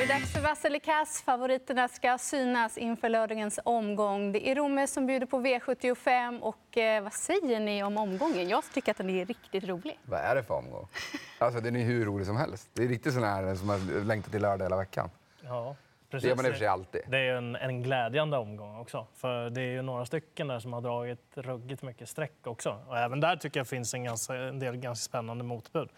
Nu är det dags för Vasselikas. Favoriterna ska synas inför lördagens omgång. Det är Romme som bjuder på V75. Och, eh, vad säger ni om omgången? Jag tycker att den är riktigt rolig. Vad är det för omgång? Alltså, den är hur rolig som helst. Det är riktigt sån här som har längtat till lördag hela veckan. Ja, Det gör man i och för sig alltid. Det är ju en, en glädjande omgång också. För det är ju några stycken där som har dragit ruggigt mycket streck också. Och även där tycker jag finns en, ganska, en del ganska spännande motbud.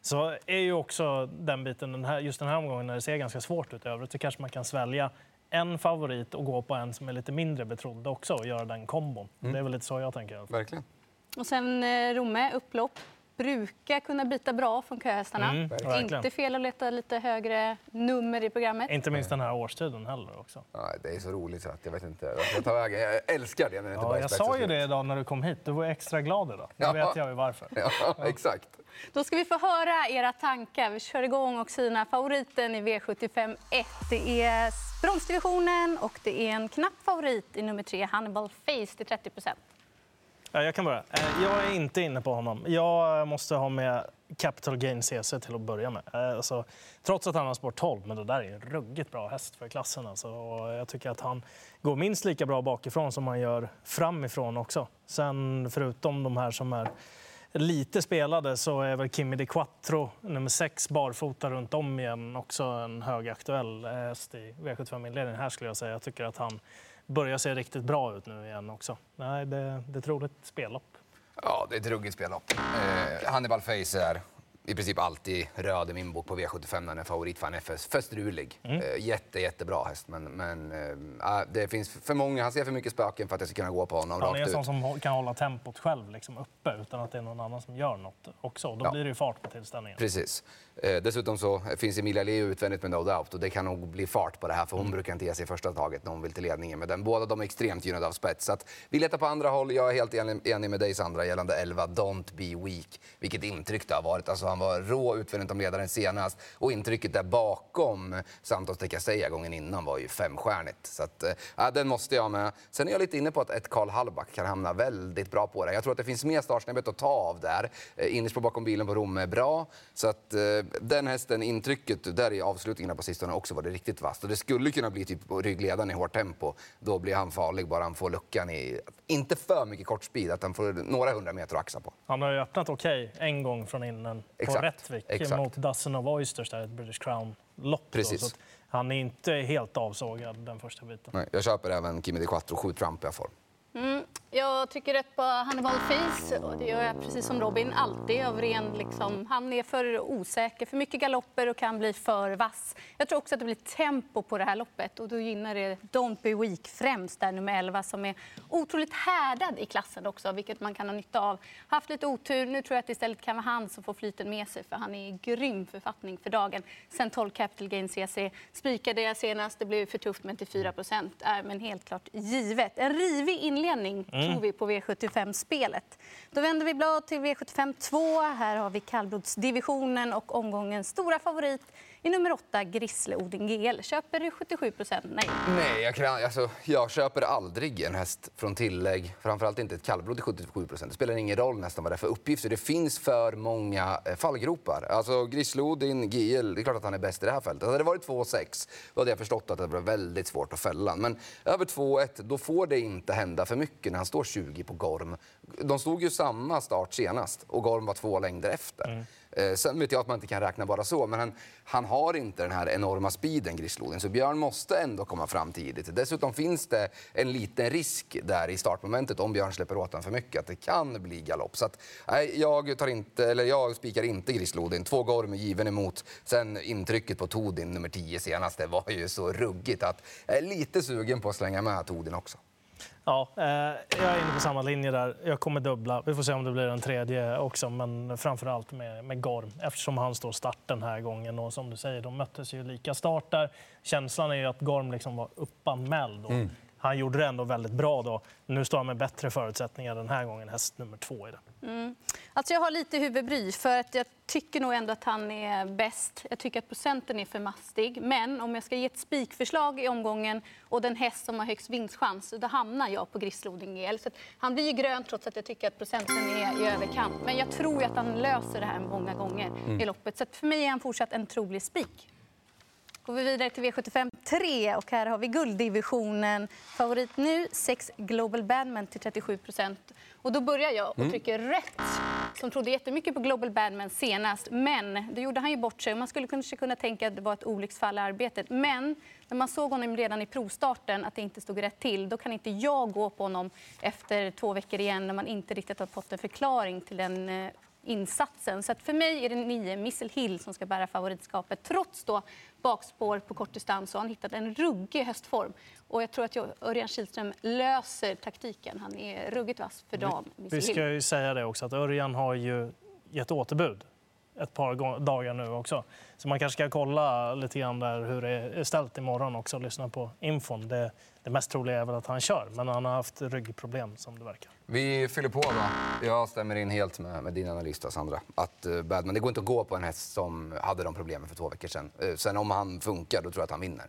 Så är ju också den biten, den här, just den här omgången när det ser ganska svårt ut i övrigt, så kanske man kan svälja en favorit och gå på en som är lite mindre betrodd också och göra den kombon. Det är väl lite så jag tänker. Verkligen. Och sen eh, Romme, upplopp. Brukar kunna bita bra från köhästarna. Mm, verkligen. Inte fel att leta lite högre nummer i programmet. Inte minst den här årstiden heller också. Ja, det är så roligt så att jag vet inte. Jag, ska ta vägen. jag älskar det när det inte bara Ja, är jag sa ju det idag när du kom hit. Du var extra glad idag. Nu Ja. vet jag ju varför. Ja, exakt. Då ska vi få höra era tankar. Vi kör igång och syna favoriten i V75 1. Det är bronsdivisionen och det är en knapp favorit i nummer tre, Hannibal Face till 30 Ja, jag kan börja. Eh, jag är inte inne på honom. Jag eh, måste ha med Capital Gain CC till att börja med. Eh, alltså, trots att han har sport 12, men det där är en ruggigt bra häst för klassen. Alltså. Och jag tycker att han går minst lika bra bakifrån som han gör framifrån också. Sen förutom de här som är lite spelade så är väl Kimi de Quattro, nummer 6, barfota runt om igen, också en högaktuell häst i V75-inledningen. Här skulle jag säga. Jag tycker att han börjar se riktigt bra ut nu igen också. Nej, det, det är ett roligt spellopp. Ja, det är ett ruggigt spellopp. Eh, Hannibal Face är i princip alltid röd i min bok på V75 när den är favorit för han är för, för strulig. Mm. Eh, jätte, jättebra häst, men, men eh, det finns för många, han ser för mycket spöken för att jag ska kunna gå på honom Han är en rakt sån ut. som kan hålla tempot själv liksom uppe utan att det är någon annan som gör något också. Då Ja. blir det ju fart på tillställningen. Precis. Eh, dessutom så finns Emilia Leo utvändigt med No Doubt och det kan nog bli fart på det här för Mm. hon brukar inte ge sig i första taget när hon vill till ledningen med den. Båda de är extremt gynnade av spets. Så att vi letar på andra håll. Jag är helt enig, enig med dig Sandra gällande 11 Don't Be Weak. Vilket intryck det har varit. Alltså, han var rå utvändigt om ledaren senast och intrycket där bakom Santos de Casella gången innan var ju femstjärnigt. Så att, eh, ja, den måste jag med. Sen är jag lite inne på att ett Karl Hallback kan hamna väldigt bra på det. Jag tror att det finns mer startsnäbbet att ta av där. Eh, Innerspår bakom bilen på Rom är bra. Så att eh, den hästen, intrycket där i avslutningarna på sistone också var det riktigt vasst. Och det skulle kunna bli typ på ryggledaren i hårt tempo. Då blir han farlig bara han får luckan i, inte för mycket kort speed, att han får några hundra meter att axa på. Han har ju öppnat okej en gång från innan på Exakt, Rättvik exakt. mot Dozen of Oysters, där ett British Crown-lopp. Precis. Han är inte helt avsågad den första biten. Nej, jag köper även Kimi de Quattro, 7 Trump jag får. Mm. Jag tycker rätt på Hannibal Fis. och det gör jag precis som Robin alltid. Av ren, liksom, han är för osäker, för mycket galopper och kan bli för vass. Jag tror också att det blir tempo på det här loppet och då gynnar det Don't Be Weak främst där nummer 11 som är otroligt härdad i klassen också, vilket man kan ha nytta av. Haft lite otur, nu tror jag att det istället kan vara han som får flyten med sig för han är i grym författning för dagen. Sen 12 Capital Gains CC spikade jag senast, det blev för tufft men till 4 procent är men helt klart givet. En rivig inledning tror vi på V75-spelet. Då vänder vi blad till V75 2. Här har vi kallblodsdivisionen och omgångens stora favorit i nummer 8, Grissle Odin GL. Köper du 77 procent? Nej. Nej, jag, kan, alltså, jag köper aldrig en häst från tillägg. Framförallt inte ett kallblod till 77 procent. Det spelar ingen roll nästan vad det är för uppgifter. Det finns för många eh, fallgropar. Alltså Grislodin, GL, det är klart att han är bäst i det här fältet. Hade det varit 2-6 då hade jag förstått att det var väldigt svårt att fälla. Men över 2-1, då får det inte hända för mycket när han står 20 på Gorm. De stod ju samma start senast och Gorm var två längder efter. Eh, Eh, sen vet jag att man inte kan räkna bara så, men han, han har inte den här enorma speeden, Grislodin. Så Björn måste ändå komma fram tidigt. Dessutom finns det en liten risk där i startmomentet om Björn släpper åt honom för mycket, att det kan bli galopp. Så att, nej, jag, tar inte, eller jag spikar inte Grislodin. Två Gorm är given emot. Sen intrycket på Todin, nummer 10 senast, det var ju så ruggigt att jag är lite sugen på att slänga med Todin också. Ja, eh, jag är inne på samma linje där. Jag kommer dubbla. Vi får se om det blir en tredje också, men framför allt med, med Gorm eftersom han står start den här gången. Och som du säger, de möttes ju lika start där. Känslan är ju att Gorm liksom var uppanmäld. Och mm. Han gjorde det ändå väldigt bra då. Nu står han med bättre förutsättningar den här gången, häst nummer två i det. Alltså jag har lite huvudbry för att jag tycker nog ändå att han är bäst. Jag tycker att procenten är för mastig. Men om jag ska ge ett spikförslag i omgången och den häst som har högst vinstchans, då hamnar jag på Grislodin GL. Så att han blir ju grön trots att jag tycker att procenten är i överkant. Men jag tror att han löser det här många gånger i loppet. Så att för mig är han fortsatt en trolig spik. går vi vidare till V75 3 och här har vi gulddivisionen. Favorit nu, 6 Global Badman till 37 Och då börjar jag och trycker rätt. Som trodde jättemycket på Global Badman senast, men det gjorde han ju bort sig. Man skulle kanske kunna tänka att det var ett olycksfall i arbetet. Men när man såg honom redan i provstarten att det inte stod rätt till, då kan inte jag gå på honom efter två veckor igen när man inte riktigt har fått en förklaring till den eh, insatsen. Så att för mig är det nio Missile Hill som ska bära favoritskapet. Trots då bakspår på kort distans har han hittat en ruggig höstform. Och jag tror att Örjan Kihlström löser taktiken. Han är ruggigt vass för dagen. Vi ska ju säga det också att Örjan har ju gett återbud ett par dagar nu också. Så man kanske ska kolla lite grann där hur det är ställt imorgon också och lyssna på infon. Det, det mest troliga är väl att han kör, men han har haft ryggproblem som det verkar. Vi fyller på då. Jag stämmer in helt med, med din analys då, Sandra. Att uh, Badman, det går inte att gå på en häst som hade de problemen för två veckor sedan. Uh, sen om han funkar, då tror jag att han vinner.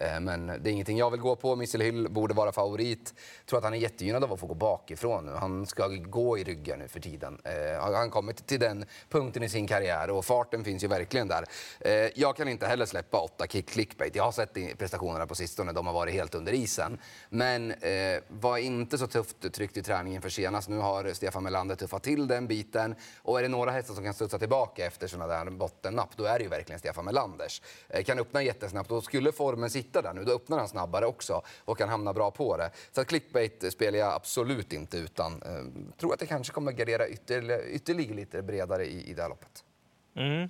Eh, men det är ingenting jag vill gå på. Missile Hill borde vara favorit. Jag tror att han är jättegynnad av att få gå bakifrån nu. Han ska gå i ryggen nu för tiden. Eh, han har kommit till den punkten i sin karriär och farten finns ju verkligen där. Eh, jag kan inte heller släppa åtta kick clickbait. Jag har sett prestationerna på sistone, de har varit helt under isen. Men var inte så tufft tryckt i träningen för senast. Nu har Stefan Melander tuffat till den biten. Och är det några hästar som kan studsa tillbaka efter sådana där bottennapp, då är det ju verkligen Stefan Melanders. Kan öppna jättesnabbt. Då skulle formen sitta hitta där nu. Då öppnar han snabbare också och kan hamna bra på det. Så att clickbait spelar jag absolut inte utan eh, tror att det kanske kommer gardera ytterligare, ytterligare lite bredare i, i det här loppet. Mm.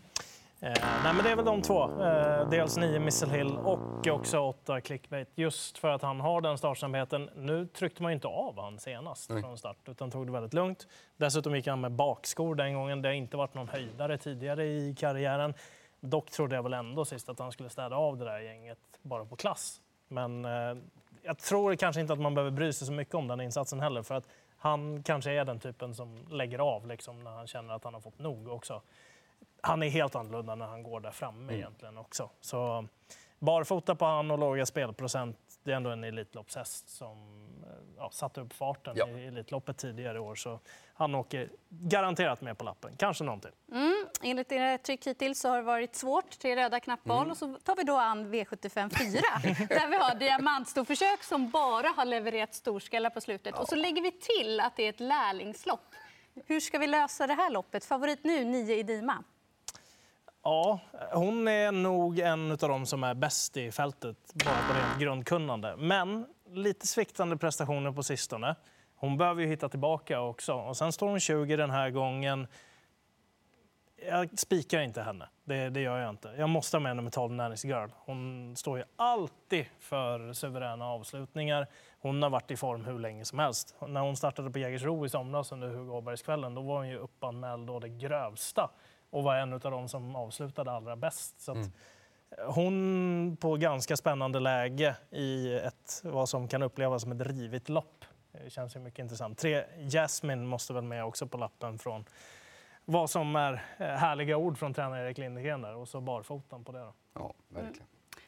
Eh, nej, men det är väl de två. Eh, dels 9 Missile Hill och också 8 Clickbait. Just för att han har den startsnabbheten. Nu tryckte man inte av han senast Nej. från start utan tog det väldigt lugnt. Dessutom gick han med bakskor den gången. Det har inte varit någon höjdare tidigare i karriären. Dock trodde jag väl ändå sist att han skulle städa av det där gänget bara på klass. Men eh, jag tror kanske inte att man behöver bry sig så mycket om den insatsen heller. För att han kanske är den typen som lägger av liksom, när han känner att han har fått nog också. Han är helt annorlunda när han går där framme mm. egentligen också. Så barfota på han och låga spelprocent. Det är ändå en Elitloppshäst som ja, satte upp farten ja. i Elitloppet tidigare i år. Så han åker garanterat med på lappen. Kanske någon till. Mm. Enligt era tryck hittills så har det varit svårt. Tre röda knappval. Mm. Och så tar vi då an V75 4 där vi har diamantstorförsök som bara har levererat storskallar på slutet. Ja. Och så lägger vi till att det är ett lärlingslopp. Hur ska vi lösa det här loppet? Favorit nu, 9 i Dima. Ja, hon är nog en av de som är bäst i fältet, bara på rent grundkunnande. Men lite sviktande prestationer på sistone. Hon behöver ju hitta tillbaka också. Och sen står hon 20 den här gången. Jag spikar inte henne. Det, det gör jag inte. Jag måste ha med nummer 12, Nanny's Girl. Hon står ju alltid för suveräna avslutningar. Hon har varit i form hur länge som helst. När hon startade på Jägersro i somras under Hugo Åbergskvällen, då var hon ju uppanmäld å det grövsta och var en av de som avslutade allra bäst. Så mm. Hon på ganska spännande läge i ett, vad som kan upplevas som ett rivigt lopp. Eh, det känns ju mycket intressant. Tre Jasmine måste väl med också på lappen från vad som är eh, härliga ord från tränare Erik Lindegren där och så barfotan på det. Då. Ja, verkligen.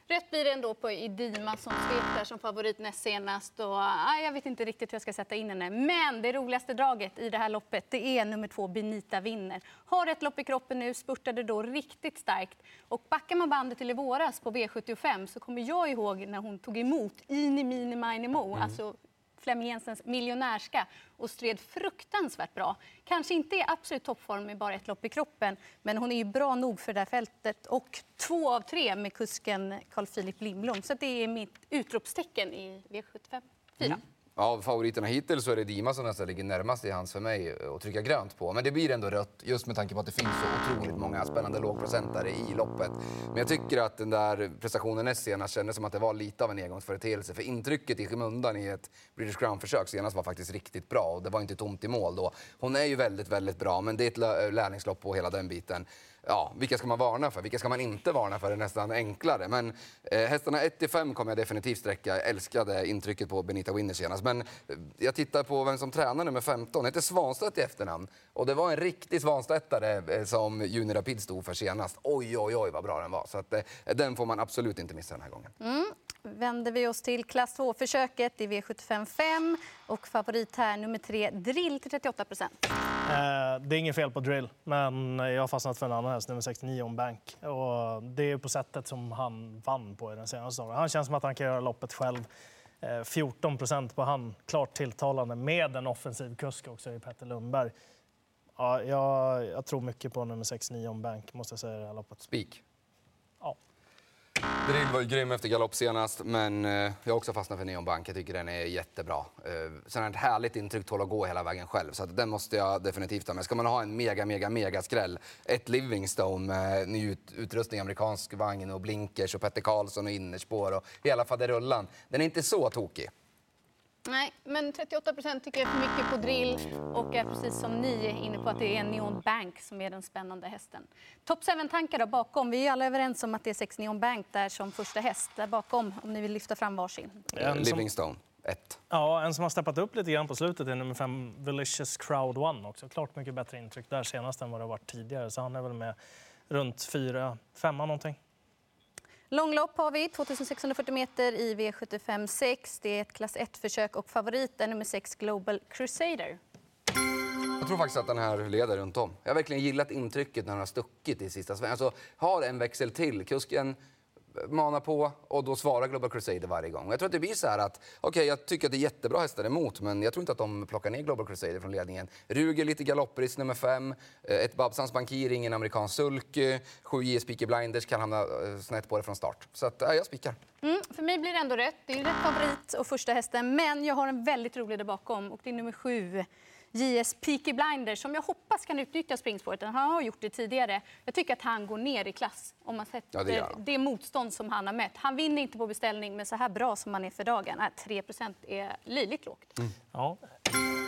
Rätt blir det ändå på Idima som svepte som favorit näst senast. Och, ah, jag vet inte riktigt hur jag ska sätta in henne. Men det roligaste draget i det här loppet det är nummer två, Benita vinner. Har ett lopp i kroppen nu, spurtade då riktigt starkt. Och backar man bandet till i våras på V75 så kommer jag ihåg när hon tog emot Ini Mini Mini Mo. Mm. Alltså Flemming Jensens miljonärska och stred fruktansvärt bra. Kanske inte i absolut toppform med bara ett lopp i kroppen, men hon är ju bra nog för det här fältet. Och två av tre med kusken Carl Philip Lindblom. Så det är mitt utropstecken i V75 4. Av favoriterna hittills så är det Dima som nästan ligger närmast i hands för mig eh, att trycka grönt på. Men det blir ändå rött just med tanke på att det finns så otroligt många spännande lågprocentare i loppet. Men jag tycker att den där prestationen näst senast kändes som att det var lite av en engångsföreteelse. För intrycket i skymundan i ett British Crown-försök senast var faktiskt riktigt bra och det var inte tomt i mål då. Hon är ju väldigt, väldigt bra, men det är ett eh, lärlingslopp på hela den biten ja, vilka ska man varna för? Vilka ska man inte varna för? Det är nästan enklare. Men eh, hästarna 1-5 kommer jag definitivt sträcka. Jag älskade intrycket på Benita Winner senast. Men eh, jag tittar på vem som tränar nummer 15. heter Svanstedt i efternamn. Och det var en riktig Svanstedtare eh, som Junior Rapid stod för senast. Oj, oj, oj vad bra den var. Så att, eh, den får man absolut inte missa den här gången. Mm vänder vi oss till klass 2-försöket i V75 5 och favorit här nummer 3, Drill till 38 procent. Eh, det är inget fel på drill, men jag har fastnat för en annan häst, nummer 69, om bank. Och det är på sättet som han vann på i den senaste dagen. Han känns som att han kan göra loppet själv. Eh, 14 procent på han, klart tilltalande med en offensiv kusk också i Petter Lundberg. Ja, jag, jag tror mycket på nummer 69 om bank, måste jag säga i det här loppet. Spik. Drill var ju grym efter galopp senast, men eh, jag har också fastnat för Neon Bank. Jag tycker den är jättebra. Eh, Sen är det ett härligt intryck tål att gå hela vägen själv, så att den måste jag definitivt ha med. Ska man ha en mega, mega, mega skräll, ett Livingstone med ny utrustning, amerikansk vagn och blinkers och Petter Karlsson och innerspår och hela faderullan. Den är inte så tokig. Nej, men 38 procent tycker jag är för mycket på drill och är precis som ni är inne på att det är Neon Bank som är den spännande hästen. Top 7-tankar då bakom. Vi är alla överens om att det är 6 Neon Bank där som första häst. Där bakom, om ni vill lyfta fram varsin. En som... Livingstone. Ett. Ja, en som har steppat upp lite grann på slutet är nummer fem, Delicious Crowd One. Också. Klart mycket bättre intryck där senast än vad det har varit tidigare. Så han är väl med runt fyra, femma någonting. Långlopp har vi, 2640 meter i V75 6. Det är ett klass 1-försök och favorit är nummer 6 Global Crusader. Jag tror faktiskt att den här leder runt om. Jag har verkligen gillat intrycket när den har stuckit i sista svängen. Alltså, har en växel till. Kusken manar på och då svarar Global Crusader varje gång. Jag tror att det blir så här att, okej okay, jag tycker att det är jättebra hästar emot men jag tror inte att de plockar ner Global Crusader från ledningen. Ruger lite galopprisk nummer fem, eh, ett Babsans Bankir, ingen amerikansk sulk, sju JS Peaky Blinders kan hamna eh, snett på det från start. Så att, ja, jag spikar. Mm, för mig blir det ändå rätt. Det är rätt favorit och första hästen men jag har en väldigt rolig där bakom och det är nummer sju JS Peaky Blinders som jag hoppas kan utnyttja springspåret. Han har gjort det tidigare. Jag tycker att han går ner i klass om man sett ja, det, det, motstånd som han har mött. Han vinner inte på beställning, men så här bra som han är för dagen, 3% är löjligt lågt. Mm. Ja.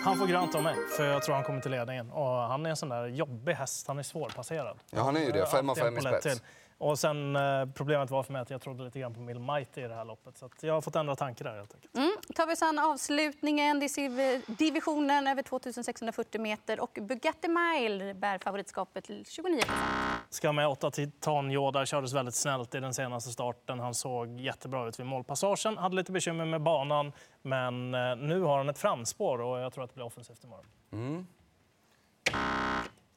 Han får grönt av mig, för jag tror han kommer till ledningen. Och han är en sån där jobbig häst, han är svårpasserad. Ja, han är ju det. Fem av fem i spets. Och sen eh, problemet var för mig att jag trodde lite grann på Mill Mighty i det här loppet. Så jag har fått ändra tankar där helt enkelt. Mm. Tar vi sedan avslutningen, det är divisionen över 2640 meter och Bugatti Mile bär favoritskapet till 29 Ska med åtta Titan Yoda kördes väldigt snällt i den senaste starten. Han såg jättebra ut vid målpassagen. Hade lite bekymmer med banan, men eh, nu har han ett framspår och jag tror att det blir offensivt imorgon. Mm.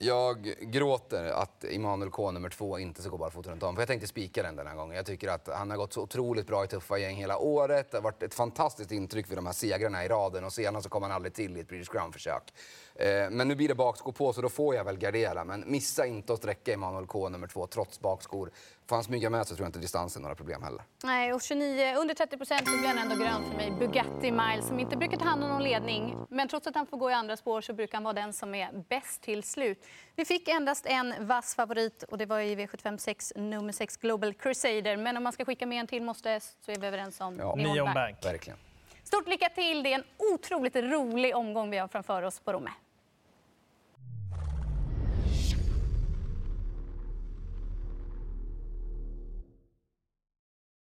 Jag gråter att Emanuel K nummer två inte ska gå barfota runt om. För jag tänkte spika den den här gången. Jag tycker att han har gått så otroligt bra i tuffa gäng hela året. Det har varit ett fantastiskt intryck vid de här segrarna i raden och senast så kom han aldrig till i ett British Crown-försök. Eh, men nu blir det bakskor på så då får jag väl gardera. Men missa inte att sträcka Emanuel K nummer två trots bakskor. Får han smyga med så tror jag inte distansen några problem heller. Nej, och 29, under 30 procent så blir han ändå grön för mig. Bugatti Miles som inte brukar ta hand om någon ledning. Men trots att han får gå i andra spår så brukar han vara den som är bäst till slut. Vi fick endast en vass favorit och det var i V75 6, nummer 6 Global Crusader. Men om man ska skicka med en till måste så är vi överens om ja. Neon Bank. Verkligen. Stort lycka till! Det är en otroligt rolig omgång vi har framför oss på Romme.